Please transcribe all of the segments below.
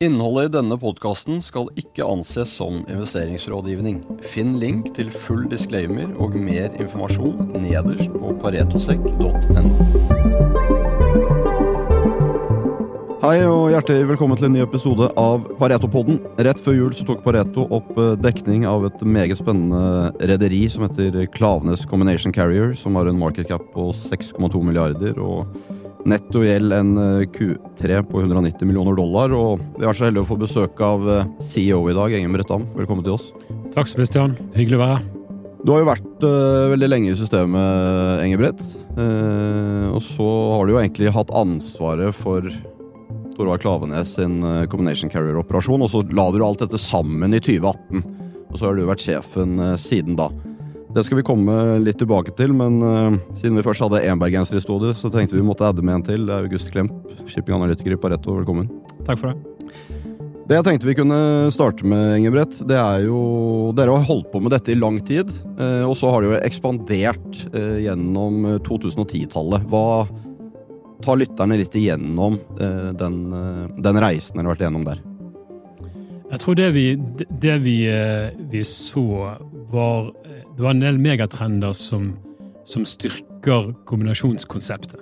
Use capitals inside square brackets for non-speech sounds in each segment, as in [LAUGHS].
Innholdet i denne podkasten skal ikke anses som investeringsrådgivning. Finn link til full disclaimer og mer informasjon nederst på paretosekk.no. Hei og hjertelig velkommen til en ny episode av Pareto-podden. Rett før jul så tok Pareto opp eh, dekning av et meget spennende rederi som heter Klavenes Combination Carrier, som har en market cap på 6,2 milliarder. og Netto gjeld en eh, Q3 på 190 millioner dollar, og vi er så heldige å få besøk av eh, CEO i dag, Engem Brettan. Velkommen til oss. Takk Sebastian. Hyggelig å være her. Du har jo vært uh, veldig lenge i systemet, Engebrett. Uh, og så har du jo egentlig hatt ansvaret for Torvald Klavenes sin uh, Combination Carrier-operasjon, og så la du alt dette sammen i 2018. Og så har du vært sjefen siden da. Det skal vi komme litt tilbake til, men uh, siden vi først hadde én bergenser i studio, så tenkte vi vi måtte adde med en til. Det er August Klemp, shippinganalytiker i Pareto. Velkommen. Takk for det. Det jeg tenkte vi kunne starte med, Ingebrett, det er jo Dere har holdt på med dette i lang tid, uh, og så har det jo ekspandert uh, gjennom 2010-tallet. Hva tar lytterne litt igjennom den, den reisen dere har vært igjennom der? Jeg tror det vi, det vi, vi så, var det var en del megatrender som, som styrker kombinasjonskonseptet.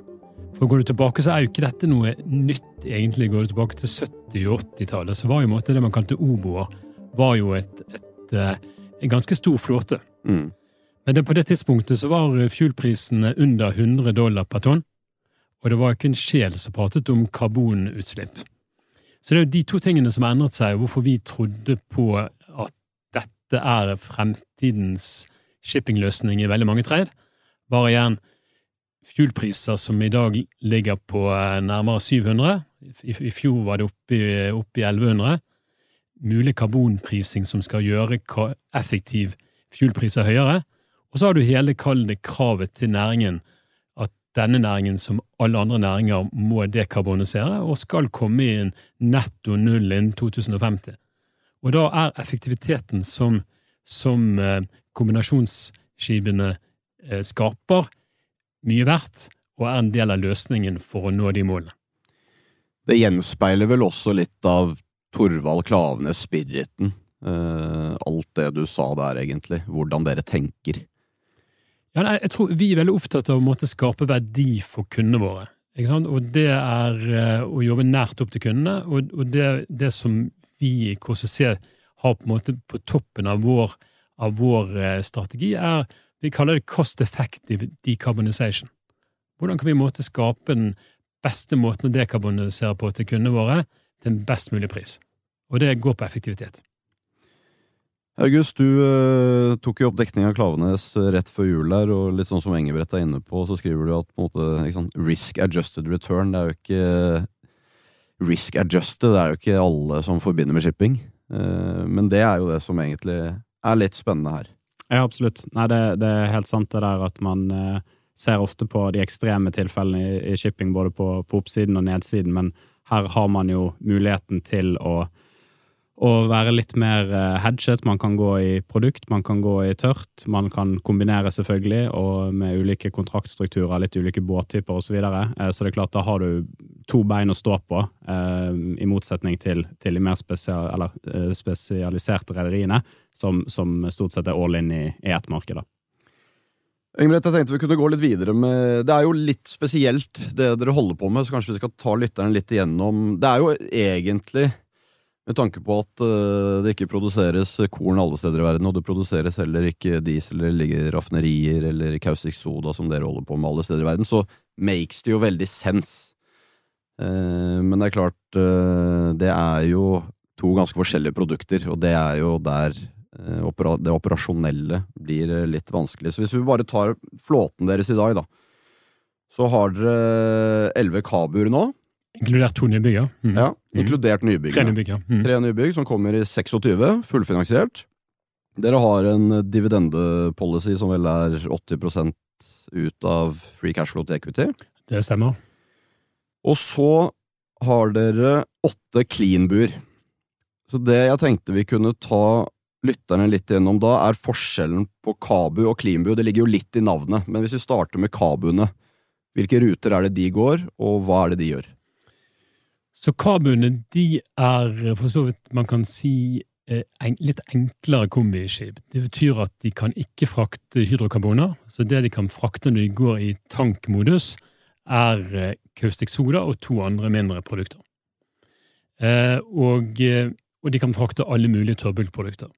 For Går du tilbake, så er jo ikke dette noe nytt, egentlig. Går du tilbake til 70- og 80-tallet, så var jo måte det man kalte oboer, var jo et, et, eh, en ganske stor flåte. Mm. Men det, på det tidspunktet så var fuelprisene under 100 dollar per tonn, og det var ikke en sjel som pratet om karbonutslipp. Så det er jo de to tingene som har endret seg, hvorfor vi trodde på at dette er fremtidens shippingløsning i veldig mange trade. Bare igjen fuelpriser som i dag ligger på eh, nærmere 700. I, fjor var det oppe i, oppe i 1100. Mulig karbonprising som skal gjøre effektiv fuelpriser høyere. Og så har du hele kallet kravet til næringen, denne næringen, som alle andre næringer, må dekarbonisere og skal komme i en netto null innen 2050. Og da er effektiviteten som, som eh, kombinasjonsskipene eh, skaper, mye verdt, og er en del av løsningen for å nå de målene. Det gjenspeiler vel også litt av Torvald Klavenes spiriten, uh, alt det du sa der, egentlig, hvordan dere tenker. Ja, nei, jeg tror Vi er veldig opptatt av å måtte skape verdi for kundene våre. Og det er uh, å jobbe nært opp til kundene. Og, og det, det, som vi i KCC har på en måte på toppen av vår av vår uh, strategi, er vi kaller det cost effective decarbonisation. Hvordan kan vi måte skape den beste måten å dekarbonisere på til kundene våre til en best mulig pris? Og det går på effektivitet. August, du uh, tok jo opp dekning av Klavenes eh, rett før jul der, og litt sånn som Engebrett er inne på, så skriver du at på en måte, sant, risk adjusted return, det er jo ikke risk adjusted, det er jo ikke alle som forbinder med shipping. Uh, men det er jo det som egentlig er litt spennende her. Ja, absolutt. Nei, det, det er helt sant det der at man eh, ser ofte på de ekstreme tilfellene i, i shipping, både på, på, oppsiden og nedsiden, men her har man jo muligheten til å og være litt mer eh, hedget. Man kan gå i produkt, man kan gå i tørt. Man kan kombinere, selvfølgelig, og med ulike kontraktstrukturer, litt ulike båttyper osv. Så, videre. Eh, så det er klart, da har du to bein å stå på, eh, i motsetning til, til de mer spesial, eller, spesialiserte rederiene, som, som, stort sett er all in i, i ett marked. Ingebrigt, jeg tenkte vi kunne gå litt videre med Det er jo litt spesielt, det dere holder på med, så kanskje vi skal ta lytterne litt igjennom Det er jo egentlig med tanke på at uh, det ikke produseres korn alle steder i verden, og det produseres heller ikke diesel eller raffinerier eller kaustikk soda som dere holder på med alle steder i verden, så makes det jo veldig sense. Uh, men det er klart, uh, det er jo to ganske forskjellige produkter, og det er jo der opera det operasjonelle blir litt vanskelig. Så hvis vi bare tar flåten deres i dag, da, så har dere elleve kabuer nå. Inkludert to nybygg, ja. Mm. ja inkludert nybygg. Tre nybygg, ja. Mm. Tre nybygg som kommer i 26, fullfinansiert. Dere har en dividendepolicy som vel er 80 ut av free cash flow til equity. Det stemmer. Og så har dere åtte clean-buer. Så det jeg tenkte vi kunne ta lytterne litt gjennom da, er forskjellen på Kabu og Cleanbu. Det ligger jo litt i navnet, men hvis vi starter med Kabuene, hvilke ruter er det de går, og hva er det de gjør? Så kabuene de er for så vidt man kan si eh, en, litt enklere kombiskip. Det betyr at de kan ikke frakte hydrokarboner. Så det de kan frakte når de går i tankmodus, er eh, kaustikk soda og to andre mindre produkter. Eh, og, eh, og, de kan frakte alle mulige tørrbulkprodukter.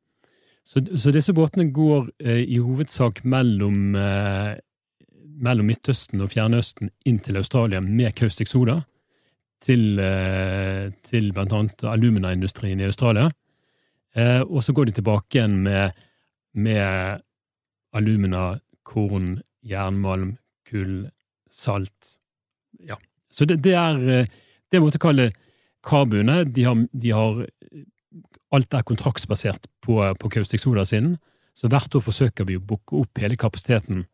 Så, så, disse båtene går eh, i hovedsak mellom, eh, mellom, Midtøsten og Fjernøsten inn til Australia med kaustikk soda. Til, eh, til annet aluminaindustrien i Australia. og så går de tilbake igjen med, med alumina, korn, jernmalm, kull, salt. Ja. Så det, det er det jeg måtte kalle Kabuene de har, de har, Alt er kontraktsbasert på, på Kaustik Soda sin, så hvert år forsøker vi å booke opp hele kapasiteten.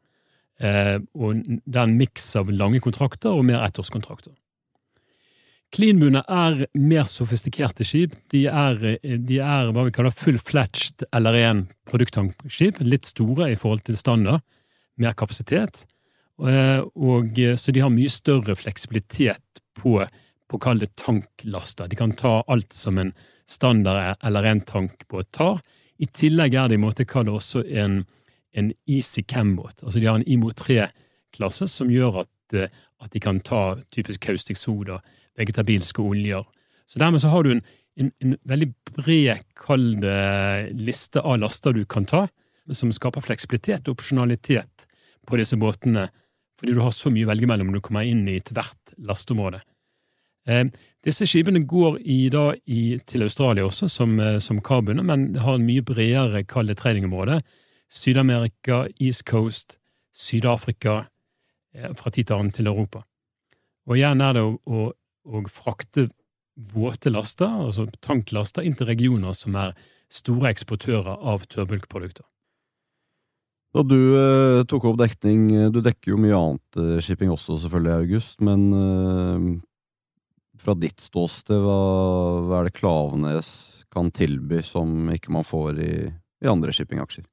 Eh, og Det er en miks av lange kontrakter og mer ettårskontrakter. Cleanbuene er mer sofistikerte skip. De er, de er hva vi kaller full-fletched LR1 produkttankskip. Litt store i forhold til standard. Mer kapasitet. Eh, og, så de har mye større fleksibilitet på på å det tanklaster. De kan ta alt som en standard eller en tankbåt tar. I tillegg er det i måte kalle også en, en Easy Cam-båt. Altså de har en IMO 3-klasse som gjør at, eh, at, de kan ta typisk kaustikk soda, vegetabilske oljer. Så dermed så har du en, en, en veldig bred, kald liste av laster du kan ta, som skaper fleksibilitet og opsjonalitet på disse båtene, fordi du har så mye å velge mellom når du kommer inn i ethvert lasteområde. Eh, disse skipene går i, da, i, til Australia også, som, eh, som kabuene, men har en mye bredere kall treningområde. Syd-Amerika, East Coast, Syd-Afrika, eh, fra tid til annen til Europa. Og igjen er det å, å, å frakte våte laster, altså tanklaster, inn til regioner som er store eksportører av tørrbulkprodukter. Da du eh, tok opp dekning Du dekker jo mye annet eh, shipping også, selvfølgelig, August, men eh, fra ditt ståsted, hva, hva, er det Klavenes kan tilby som ikke man får i, i andre shippingaksjer?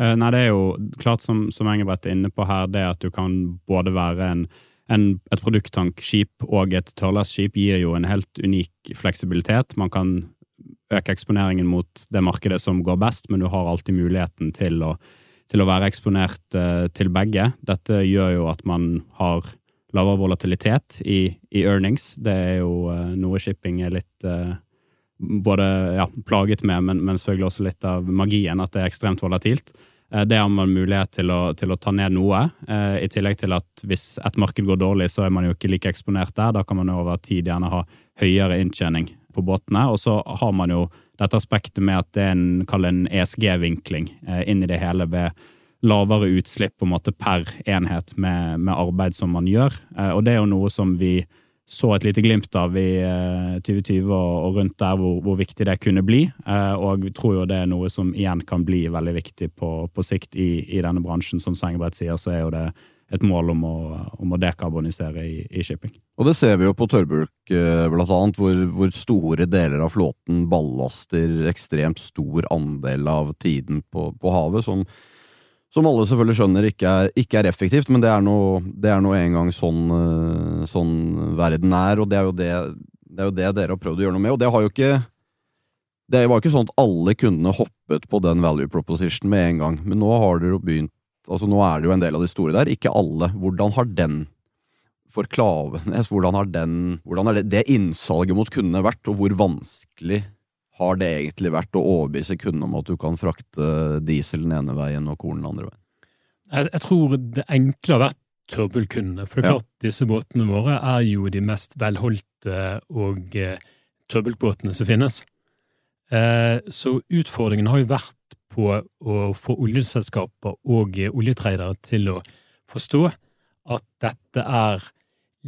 Uh, nei, det er jo klart, som, som Engebret er inne på her, det at du kan både være en, en, et produkttankskip og et tørrlastskip gir jo en helt unik fleksibilitet. Man kan øke eksponeringen mot det markedet som går best, men du har alltid muligheten til å, til å være eksponert uh, til begge. Dette gjør jo at man har lavere volatilitet i, i, earnings. Det er jo uh, noe shipping er litt uh, både ja, plaget med, men, men, selvfølgelig også litt av magien, at det er ekstremt volatilt. Uh, det har man mulighet til å, til å ta ned noe, i tillegg til at hvis et marked går dårlig, så er man jo ikke like eksponert der. Da kan man over tid gjerne ha høyere inntjening på båtene. Og så har man jo dette aspektet med at det er en, en ESG-vinkling inn i det hele ved lavere utslipp på en måte per enhet med, med, arbeid som man gjør. Eh, og det er jo noe som vi så et lite glimt av i 2020 eh, og rundt der hvor, hvor viktig det kunne bli. Eh, og tror jo det er noe som igjen kan bli veldig viktig på, på sikt i, i, denne bransjen. Som Sengebrett sier, så er jo det et mål om å, om å dekarbonisere i, i, shipping. Og det ser vi jo på tørrbulk, blant annet, hvor, hvor, store deler av flåten ballaster ekstremt stor andel av tiden på, på havet. som som alle selvfølgelig skjønner ikke er, ikke er effektivt, men det er nå en gang sånn, eh, sånn, verden er, og det er, det, det er, jo det, dere har prøvd å gjøre noe med. Og det jo ikke Det var ikke sånn at alle kundene hoppet på den value proposition med en gang, men nå har dere jo begynt Altså Nå er det jo en del av de store der, ikke alle. Hvordan har den for Klavenes, hvordan har den, hvordan har det, det innsalget mot kundene vært, og hvor vanskelig har det egentlig vært å overbevise kundene om at du kan frakte diesel den ene veien og korn den andre veien? Jeg, jeg tror det enkle har vært tørrbulkundene. For det er klart, ja. disse båtene våre er jo de mest velholdte og eh, tørrbulkbåtene som finnes. Eh, så utfordringen har jo vært på å få oljeselskaper og eh, oljetradere til å forstå at dette er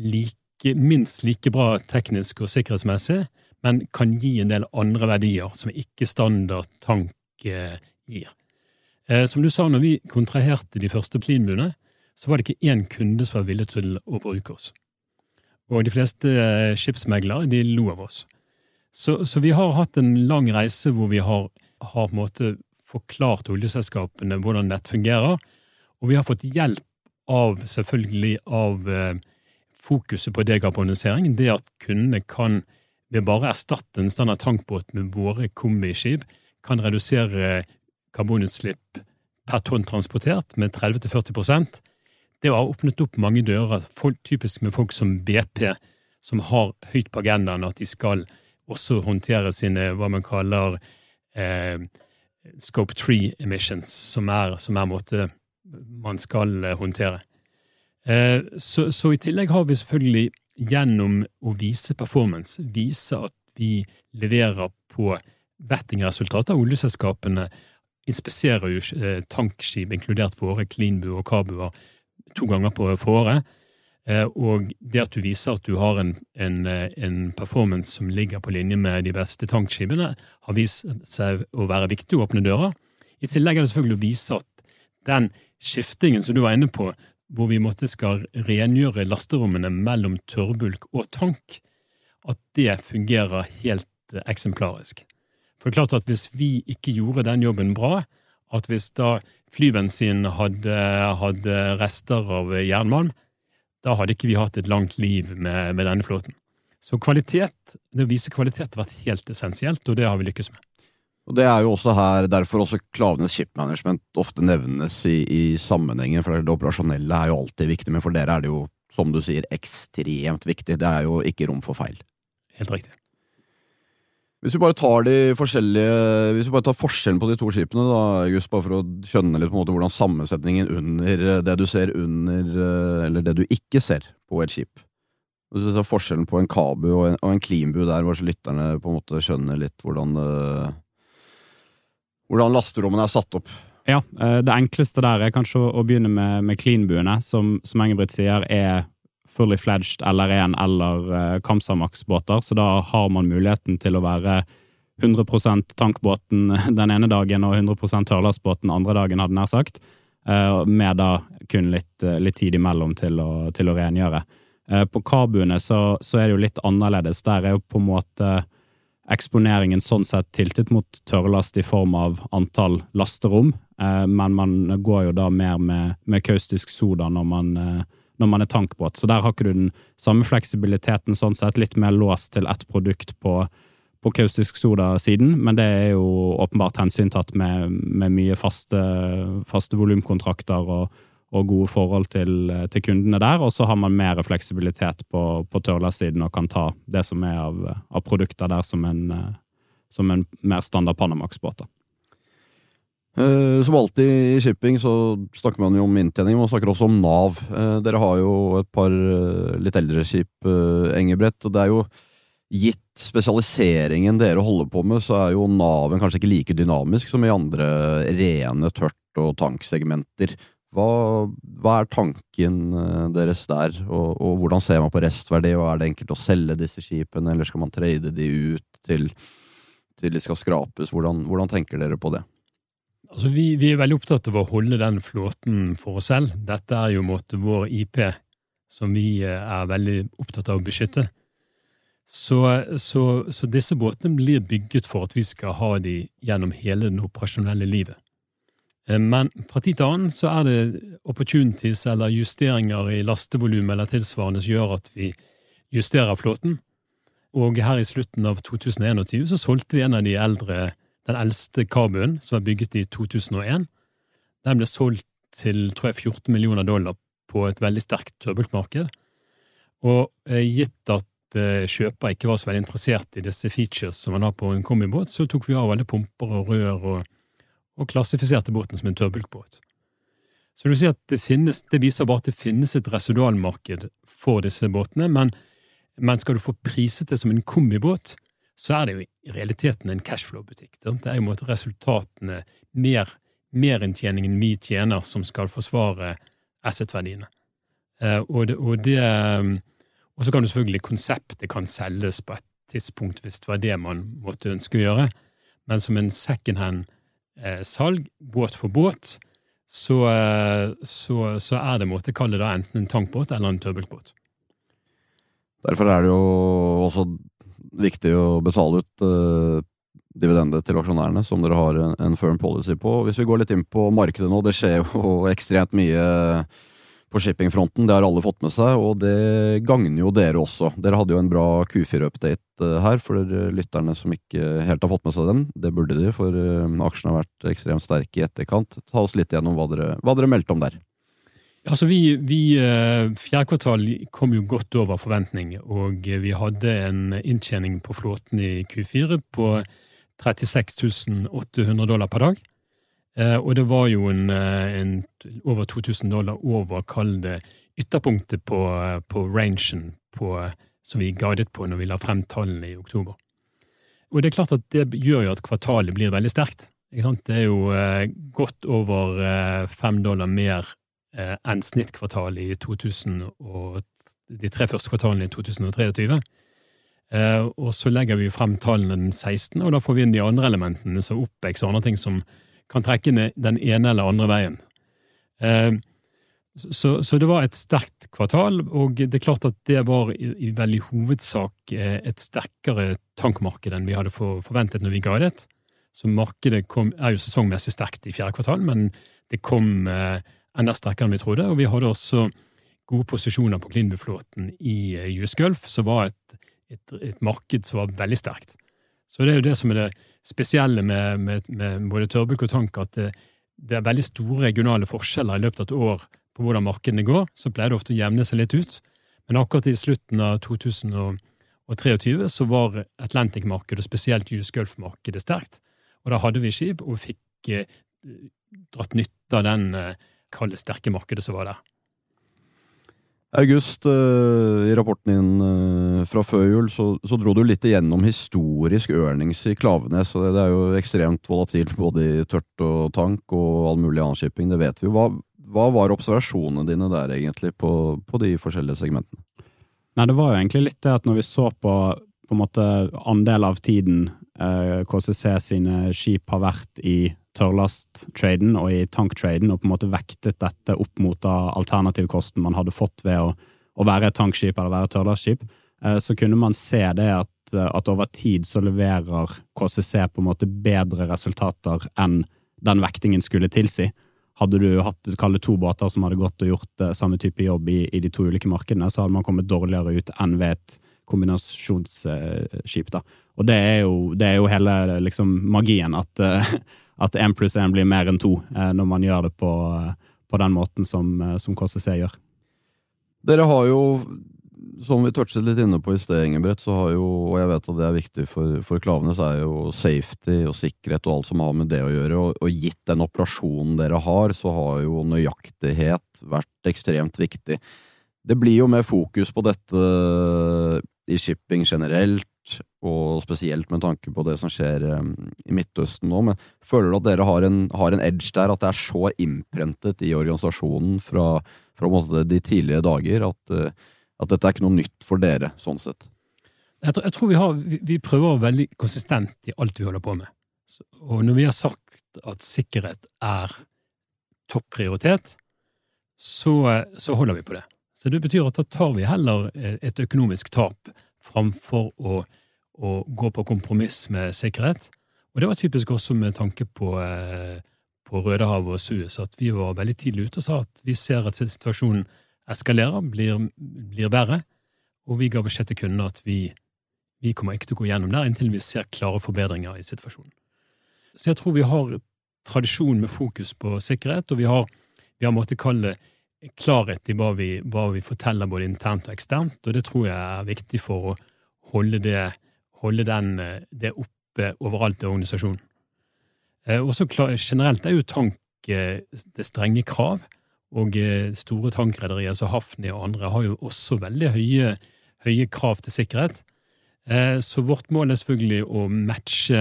like, minst like bra teknisk og sikkerhetsmessig men kan gi en del andre verdier som ikke standard tank eh, gir. Eh, som du sa, når vi kontraherte de første cleanbuene, så var det ikke én kunde som var villig til å bruke oss. Og de fleste eh, skipsmeglere de lo av oss. Så, så, vi har hatt en lang reise hvor vi har, har forklart oljeselskapene hvordan dette fungerer, og vi har fått hjelp av, selvfølgelig, av fokuset på dekarbonisering. Det at kundene kan ved bare å erstatte en standard tankbåt med våre kombiskip, kan redusere karbonutslipp per tonn transportert med 30-40% Det har åpnet opp mange dører, folk, typisk med folk som BP, som har høyt på agendaen at de skal også håndtere sine hva man kaller eh, scope 3 emissions, som er, som er måte man skal håndtere. Eh, så, så, i tillegg har vi selvfølgelig gjennom å vise performance, vise at vi leverer på vettingresultater. Oljeselskapene inspiserer jo eh, tankskip, inkludert våre Cleanbu og Kabuer, to ganger på året. Eh, og det at du viser at du har en, en, eh, en, performance som ligger på linje med de beste tankskipene, har vist seg å være viktig å åpne dører. I tillegg er det selvfølgelig å vise at den skiftingen som du var inne på, hvor vi måtte skal rengjøre lasterommene mellom tørrbulk og tank, at det fungerer helt eh, eksemplarisk. For det er klart at hvis vi ikke gjorde den jobben bra, at hvis da flybensin hadde, hadde rester av jernmalm, da hadde ikke vi hatt et langt liv med, med denne flåten. Så kvalitet, det å vise kvalitet har vært helt essensielt, og det har vi lykkes med. Og Det er jo også her, derfor også Klavenes Shipmanagement ofte nevnes i, i sammenhengen, for det operasjonelle er jo alltid viktig, men for dere er det jo, som du sier, ekstremt viktig. Det er jo ikke rom for feil. Helt riktig. Hvis vi bare tar de forskjellige Hvis vi bare tar forskjellen på de to skipene, da, August, bare for å skjønne litt på en måte hvordan sammensetningen under det du ser under Eller det du ikke ser på et skip. Hvis vi tar forskjellen på en Kabu og en, og en klimbu der, bare så lytterne på en måte skjønner litt hvordan hvordan lasterommene er satt opp. Ja, eh, det enkleste der er kanskje å begynne med, med cleanbuene, som, som Engebrigt sier er fully fledged LR1 eller uh, Kamsamax-båter, så da har man muligheten til å være 100% tankbåten [LAUGHS] den ene dagen og 100% tørrlastbåten andre dagen, hadde nær sagt, uh, med da kun litt, litt tid imellom til å, til å rengjøre. På kabuene så, så, er det jo litt annerledes. Der er jo på en måte eksponeringen sånn sett tiltet mot tørrlast i form av antall lasterom, men man går jo da mer med, med kaustisk soda når man når man er tankbåt. Så der har ikke du den samme fleksibiliteten, sånn sett. Litt mer låst til ett produkt på, på kaustisk soda-siden, men det er jo åpenbart hensyntatt med, med mye faste, faste volumkontrakter og, og, gode forhold til, til, kundene der. Og så har man mer fleksibilitet på, på tørrlastsiden og kan ta det som er av, av produkter der som en, som en mer standard Panamax-båt. Uh, som alltid i shipping så snakker man jo om inntjening, man snakker også om Nav. Dere har jo et par litt eldre skip, Engebrett, og det er jo gitt spesialiseringen dere holder på med, så er jo Naven kanskje ikke like dynamisk som i andre rene tørt- og tanksegmenter. Hva, hva er tanken deres der, og, og, hvordan ser man på restverdi, og er det enkelt å selge disse skipene, eller skal man trade de ut til, til de skal skrapes? Hvordan, hvordan tenker dere på det? Altså, vi, vi, er veldig opptatt av å holde den flåten for oss selv. Dette er jo måte, vår IP som vi eh, er veldig opptatt av å beskytte. Så, så, så, disse båtene blir bygget for at vi skal ha de gjennom hele det operasjonelle livet. Eh, men fra tid til annen så er det opportunities eller justeringer i lastevolumet eller tilsvarende som gjør at vi justerer flåten. Og her i slutten av 2021 så solgte vi en av de eldre den eldste kabuen, som er bygget i 2001. Den ble solgt til tror jeg, 14 millioner dollar på et veldig sterkt turbultmarked. Og eh, gitt at eh, kjøper ikke var så veldig interessert i disse features som man har på en kombibåt, så tok vi av alle pumper og rør og, og klassifiserte båten som en tørrbulkbåt. Så du sier at det, finnes, det viser bare at det finnes et residualmarked for disse båtene, men, men skal du få priset det som en kombibåt, så er det jo i realiteten en cashflow-butikk. Det er jo måte resultatene, mer, merinntjeningen vi tjener, som skal forsvare asset-verdiene. Eh, og, det, og, det, og så kan du selvfølgelig konseptet kan selges på et tidspunkt hvis det var det man måtte ønske å gjøre, men som en secondhand-salg, eh, båt for båt, så, eh, så, så er det måte, kall det da enten en tankbåt eller en tørrbulkbåt. Derfor er det jo også viktig å betale ut eh, dividende til aksjonærene, som dere har en, en firm policy på. Hvis vi går litt inn på markedet nå, det skjer jo [LAUGHS] ekstremt mye på shippingfronten. Det har alle fått med seg, og det gagner jo dere også. Dere hadde jo en bra Q4-update her for lytterne som ikke helt har fått med seg den. Det burde de, for aksjene har vært ekstremt sterke i etterkant. Ta oss litt gjennom hva dere, hva dere meldte om der. Altså vi, vi, Fjerde kvartal kom jo godt over forventning, og vi hadde en inntjening på flåten i Q4 på 36 800 dollar per dag. Eh, og det var jo en, eh, en over 2000 dollar over, kall det, ytterpunktet på, eh, på rangen på, som vi guidet på når vi la frem tallene i oktober. Og det er klart at det gjør jo at kvartalet blir veldig sterkt. Det er jo godt over fem dollar mer enn snittkvartalet i 2000 og de tre første kvartalene i 2023. og så legger vi frem tallene den 16., og da får vi inn de andre elementene, så OPEX og andre ting som kan trekke den ene eller andre veien. Eh, så, så, det var et sterkt kvartal, og det er klart at det var i, i veldig hovedsak eh, et sterkere tankmarked enn vi hadde forventet når vi ga det. Så markedet kom, er jo sesongmessig sterkt i fjerde kvartal, men det kom eh, enda sterkere enn vi trodde. Og vi hadde også gode posisjoner på Cleanbu-flåten i US Gulf, som var et, et, et, marked som var veldig sterkt. Så det er jo det som er det spesielle med, med, med både tørrbruk og tank, at det, det, er veldig store regionale forskjeller i løpet av et år på hvordan markedene går. Så pleier det ofte å jevne seg litt ut. Men akkurat i slutten av 2023 så var Atlantic-markedet, og spesielt US Gulf-markedet, sterkt. Og da hadde vi skip, og fikk eh, dratt nytte av den eh, kalde, sterke markedet som var der. August, eh, i rapporten din eh, fra før jul, så, så, dro du litt igjennom historisk earnings i Klavenes. og det, er jo ekstremt volatilt både i tørt og tank og all mulig annen shipping, det vet vi jo. Hva, hva var observasjonene dine der egentlig på, på, de forskjellige segmentene? Nei, Det var jo egentlig litt det at når vi så på på en måte andel av tiden eh, KCC sine skip har vært i tørrlast-traden og i tank-traden, og på en måte vektet dette opp mot alternativkosten man hadde fått ved å, å være et tankskip eller være et tørrlastskip, eh, så kunne man se det at, at, over tid så leverer KCC på en måte bedre resultater enn den vektingen skulle tilsi. Hadde du hatt kalde to båter som hadde gått og gjort uh, samme type jobb i, i, de to ulike markedene, så hadde man kommet dårligere ut enn ved et kombinasjonsskip. da. og det er jo, det er jo hele liksom, magien, at uh, at én pluss én blir mer enn to eh, når man gjør det på, på den måten som, eh, som, KCC gjør. Dere har jo, som vi touchet litt inne på i sted, Ingebrett, så har jo, og jeg vet at det er viktig for, for så er jo safety og sikkerhet og alt som har med det å gjøre. Og, og gitt den operasjonen dere har, så har jo nøyaktighet vært ekstremt viktig. Det blir jo mer fokus på dette i shipping generelt, og spesielt med tanke på det som skjer um, i Midtøsten nå. Men føler du at dere har en, har en, edge der, at det er så innprentet i organisasjonen fra, fra de tidlige dager at, uh, at, dette er ikke noe nytt for dere, sånn sett? Jeg tror, jeg tror vi, har, vi, vi, prøver veldig konsistent i alt vi holder på med. Og når vi har sagt at sikkerhet er topp prioritet, så, så holder vi på det. Så det betyr at da tar vi heller et økonomisk tap framfor å, å gå på kompromiss med sikkerhet. Og det var typisk også med tanke på, eh, på Rødehavet og Suez, at vi var veldig tidlig ute og sa at vi ser at situasjonen eskalerer, blir, blir verre, og vi ga beskjed til kundene at vi, vi kommer ikke til å gå gjennom der inntil vi ser klare forbedringer i situasjonen. Så jeg tror vi har tradisjon med fokus på sikkerhet, og vi har, vi har måttet kalle det klarhet i hva vi, hva vi, forteller både internt og eksternt, og det tror jeg er viktig for å holde det, holde den, det oppe overalt i organisasjonen. Eh, også generelt er jo tank eh, det strenge krav, og eh, store tankrederier som Hafni og andre har jo også veldig høye, høye krav til sikkerhet. Så vårt mål er selvfølgelig å matche,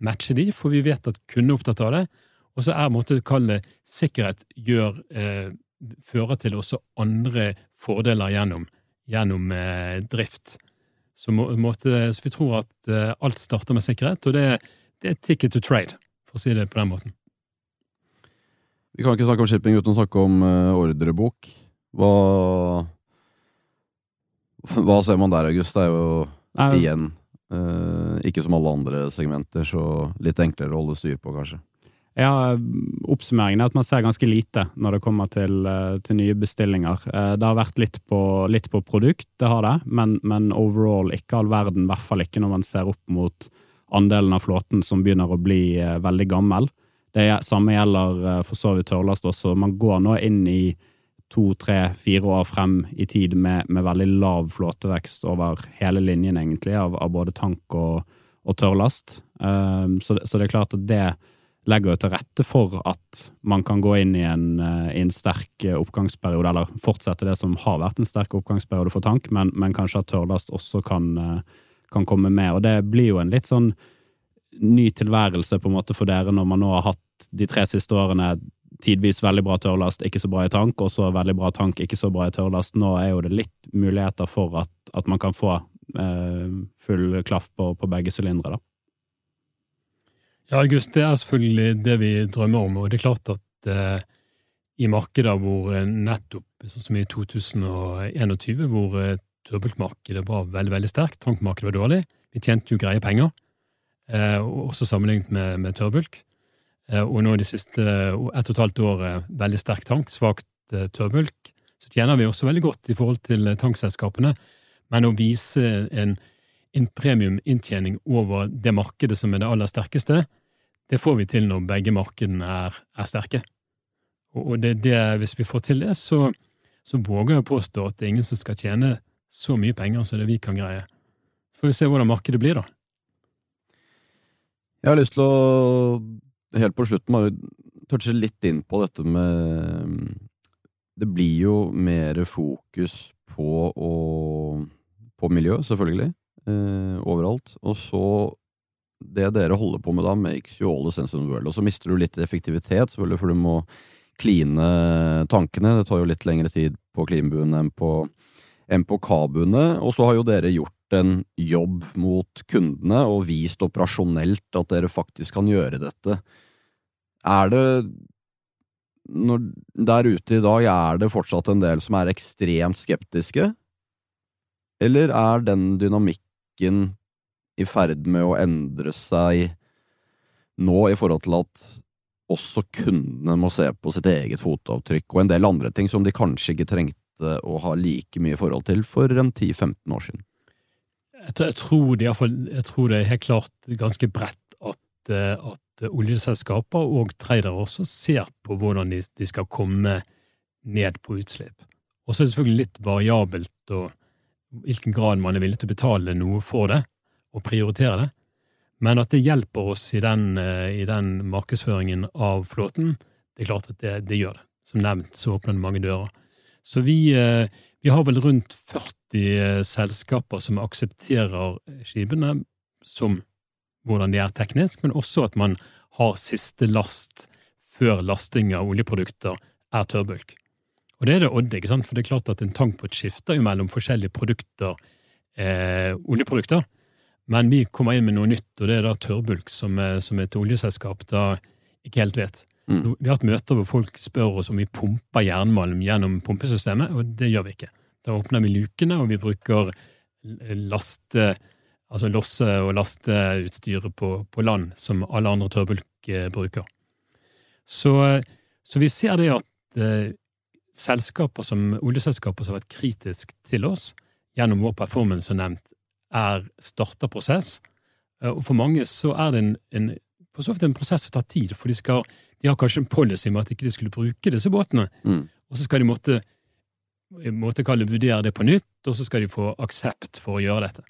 matche de, for vi vet at kundene er opptatt av det. Og så er måte å kalle sikkerhet gjør fører til også andre fordeler gjennom, gjennom eh, drift. Så, må, måtte, så, vi tror at eh, alt starter med sikkerhet, og det, det, er ticket to trade, for å si det på den måten. Vi kan ikke snakke om shipping uten å snakke om eh, ordrebok. Hva, hva ser man der, August? Det er jo Nei. igjen uh, ikke som alle andre segmenter, så litt enklere å holde styr på, kanskje. Ja, Oppsummeringen er at man ser ganske lite når det kommer til, eh, til nye bestillinger. Eh, det har vært litt på, litt på produkt, det har det, men, men, overall ikke all verden. I hvert fall ikke når man ser opp mot andelen av flåten som begynner å bli eh, veldig gammel. Det samme gjelder for så vidt tørrlast også. Man går nå inn i to, tre, fire år frem i tid med, med veldig lav flåtevekst over hele linjen, egentlig, av, av både tank og, og tørrlast. Så, så det er klart at det legger jo til rette for at man kan gå inn i en, eh, i en, sterk oppgangsperiode, eller fortsette det som har vært en sterk oppgangsperiode for tank, men, men kanskje at tørrlast også kan, eh, kan, komme med. Og det blir jo en litt sånn ny tilværelse på en måte for dere når man nå har hatt de tre siste årene tidvis veldig bra tørrlast, ikke så bra i tank, og så veldig bra tank, ikke så bra i tørrlast. Nå er jo det litt muligheter for at, at man kan få eh, full klaff på, på begge sylindere, da. Ja, August, det er selvfølgelig det vi drømmer om. Og det er klart at eh, i markeder hvor eh, nettopp, sånn som i 2021, hvor eh, turbultmarkedet var veldig veldig sterkt, tankmarkedet var dårlig, vi tjente jo greie penger, eh, også sammenlignet med, med tørrbulk. Eh, og nå de siste ett og et halvt året veldig sterk tank, svakt eh, tørrbulk, så tjener vi også veldig godt i forhold til tankselskapene. Men å vise en, en premiuminntjening over det markedet som er det aller sterkeste, det får vi til når begge markedene er, er sterke. Og, det, det, hvis vi får til det, så, så, våger jeg å påstå at det er ingen som skal tjene så mye penger som det vi kan greie. Så får vi se hvordan markedet blir, da. Jeg har lyst til å, helt på slutten, bare touche litt inn på dette med Det blir jo mer fokus på, å, på miljø, selvfølgelig, eh, overalt. Og så det dere holder på med da, makes you all the sense in the world. Og så mister du litt effektivitet, selvfølgelig, for du må kline tankene. Det tar jo litt lengre tid på klinbuene enn på, enn på kabuene. Og så har jo dere gjort en jobb mot kundene og vist operasjonelt at dere faktisk kan gjøre dette. Er det når, Der ute i dag, er det fortsatt en del som er ekstremt skeptiske? Eller er den dynamikken i ferd med å endre seg nå i forhold til at også kundene må se på sitt eget fotavtrykk og en del andre ting som de kanskje ikke trengte å ha like mye forhold til for en 10-15 år siden? Jeg tror, det, jeg tror det er helt klart ganske bredt at, eh, at oljeselskaper og tradere også ser på hvordan de, de skal komme ned på utslipp. Og så er det selvfølgelig litt variabelt og hvilken grad man er villig til å betale noe for det å prioritere det. Men at det hjelper oss i den, eh, i den markedsføringen av flåten, det er klart at det, det, gjør det. Som nevnt så åpner det mange dører. Så vi, eh, vi har vel rundt 40 eh, selskaper som aksepterer skipene som hvordan de er teknisk, men også at man har siste last før lasting av oljeprodukter er tørrbulk. Og det er det Odd, ikke sant? for det er klart at en tankbåt skifter jo mellom forskjellige produkter, eh, oljeprodukter. Men vi kommer inn med noe nytt, og det er da tørrbulk, som, som et oljeselskap da ikke helt vet. Mm. Vi har hatt møter hvor folk spør oss om vi pumper jernmalm gjennom pumpesystemet, og det gjør vi ikke. Da åpner vi lukene, og vi bruker laste, altså losse- og lasteutstyret på, på, land, som alle andre tørrbulk eh, bruker. Så, så, vi ser det at eh, selskaper som, oljeselskaper som har vært kritiske til oss gjennom vår performance, som nevnt, er starta prosess. Eh, og for mange så er det en, en, en prosess som tar tid, for de, skal, de, har kanskje en policy med at ikke de skulle bruke disse båtene. Mm. Og så skal de måtte, måtte kalle vurdere det på nytt, og så skal de få aksept for å gjøre dette.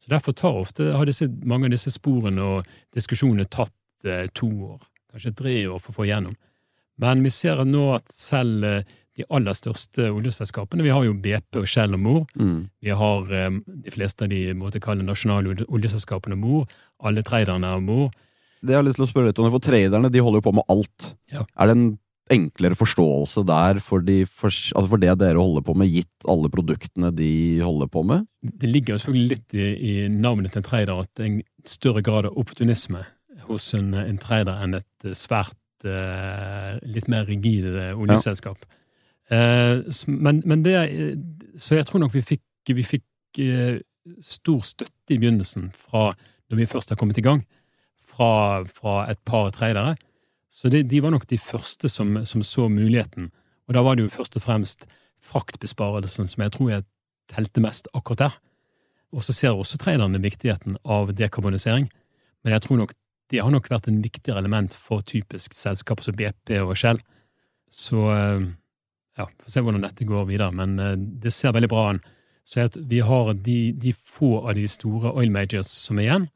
Så Derfor tar ofte, har disse, mange av disse sporene og diskusjonene tatt eh, to år, kanskje tre år for å få igjennom. Men vi ser nå at selv eh, de aller største oljeselskapene. Vi har jo BP og Shell og Mor. Mm. Vi har um, de fleste av de måtte kalle nasjonale oljeselskapene Mor. Alle traderne er Mor. Det jeg har lyst til å spørre litt om, for Traderne de holder jo på med alt. Ja. Er det en enklere forståelse der for, de, for, altså for, det dere holder på med, gitt alle produktene de holder på med? Det ligger jo selvfølgelig litt i, i navnet til en trader at en større grad av opportunisme hos en, en trader enn et svært uh, litt mer rigid oljeselskap. Ja. Eh, men, men, det Så jeg tror nok vi fikk, vi fikk eh, stor støtte i begynnelsen, fra når vi først har kommet i gang, fra, fra et par tradere, Så det, de var nok de første som, som, så muligheten. Og da var det jo først og fremst fraktbesparelsen som jeg tror jeg telte mest akkurat der. Og så ser også traderne viktigheten av dekarbonisering, men jeg tror nok det har nok vært en viktigere element for typisk selskaper som BP og Shell. Så eh, ja, får se hvordan dette går videre, men eh, det ser veldig bra an. Så vi har de, de få av de store oil majors som er igjen,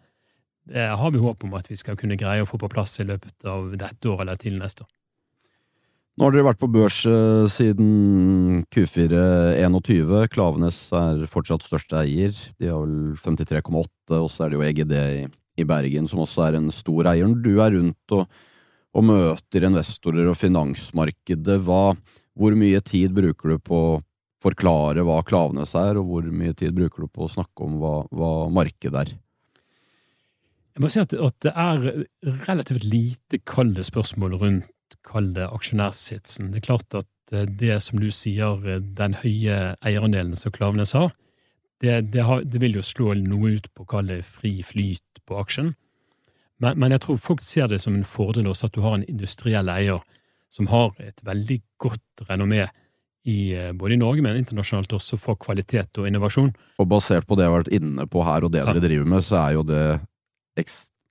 det har vi håp om at vi skal kunne greie å få på plass i løpet av dette året eller til neste år. Nå har dere vært på børs eh, siden Q4-21. Klavenes er fortsatt største eier. De har vel 53,8, og så er det jo EGD i, i, Bergen som også er en stor eier. Når du er rundt og, og møter investorer og finansmarkedet, hva, hvor mye tid bruker du på å forklare hva Klavenes er, og hvor mye tid bruker du på å snakke om hva, hva markedet er? Jeg må si at, at det er relativt lite kalde spørsmål rundt kall det aksjonærsitsen. Det er klart at eh, det som du sier, eh, den høye eierandelen som Klavenes har, det, det, har, det, vil jo slå noe ut på kall det fri flyt på aksjen. Men, men, jeg tror folk ser det som en fordel også at du har en industriell eier som har et veldig godt renommé i, eh, både i Norge, men internasjonalt også for kvalitet og innovasjon. Og basert på det jeg har vært inne på her, og det dere driver med, så er jo det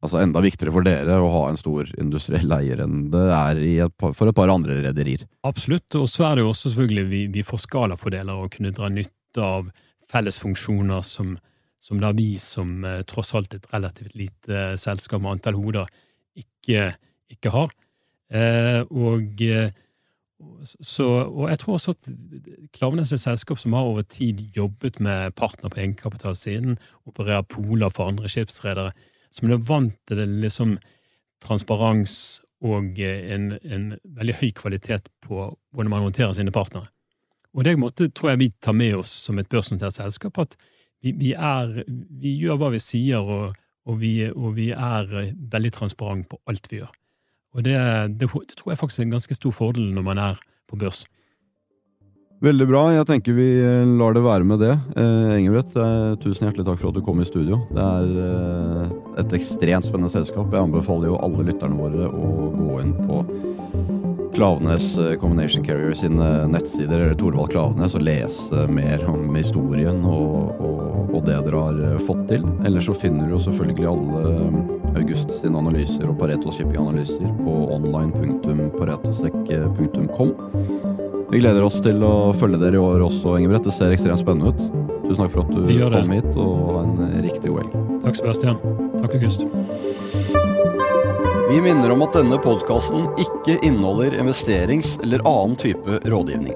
altså enda viktigere for dere å ha en stor industriell eier enn det er et par, for et par andre rederier. Absolutt, og så er det jo også selvfølgelig vi, vi får skalafordeler og kunne dra nytte av fellesfunksjoner som, som da vi som eh, tross alt et relativt lite eh, selskap med antall hoder ikke, ikke har. Eh, og, eh, så, og jeg tror også at Klavenes er et selskap som har over tid jobbet med partner på egenkapitalsiden, opererer poler for andre skipsredere som er vant til det liksom transparens og eh, en, en, veldig høy kvalitet på hvordan man håndterer sine partnere. Og det måte, tror jeg vi tar med oss som et børsnotert selskap, at vi, vi, er, vi, gjør hva vi sier, og, og, vi, og, vi, er veldig transparent på alt vi gjør. Og det, det, det tror jeg faktisk er en ganske stor fordel når man er på børs. Veldig bra. Jeg tenker vi eh, lar det være med det. Eh, Engebrett, eh, tusen hjertelig takk for at du kom i studio. Det er eh, et ekstremt spennende selskap. Jeg anbefaler jo alle lytterne våre å gå inn på Klavenes eh, Combination Carrier sine nettsider, eller Torvald Klavenes, og lese mer om historien og, og, og det dere har fått til. Ellers så finner du jo selvfølgelig alle August sine analyser og Paretos shipping-analyser på online.paretosek.com. Vi gleder oss til å følge dere i år også, Engebrett. Det ser ekstremt spennende ut. Tusen takk for at du kom hit, og ha en riktig god helg. Takk, Sebastian. Takk, August. Vi minner om at denne podkasten ikke inneholder investerings- eller annen type rådgivning.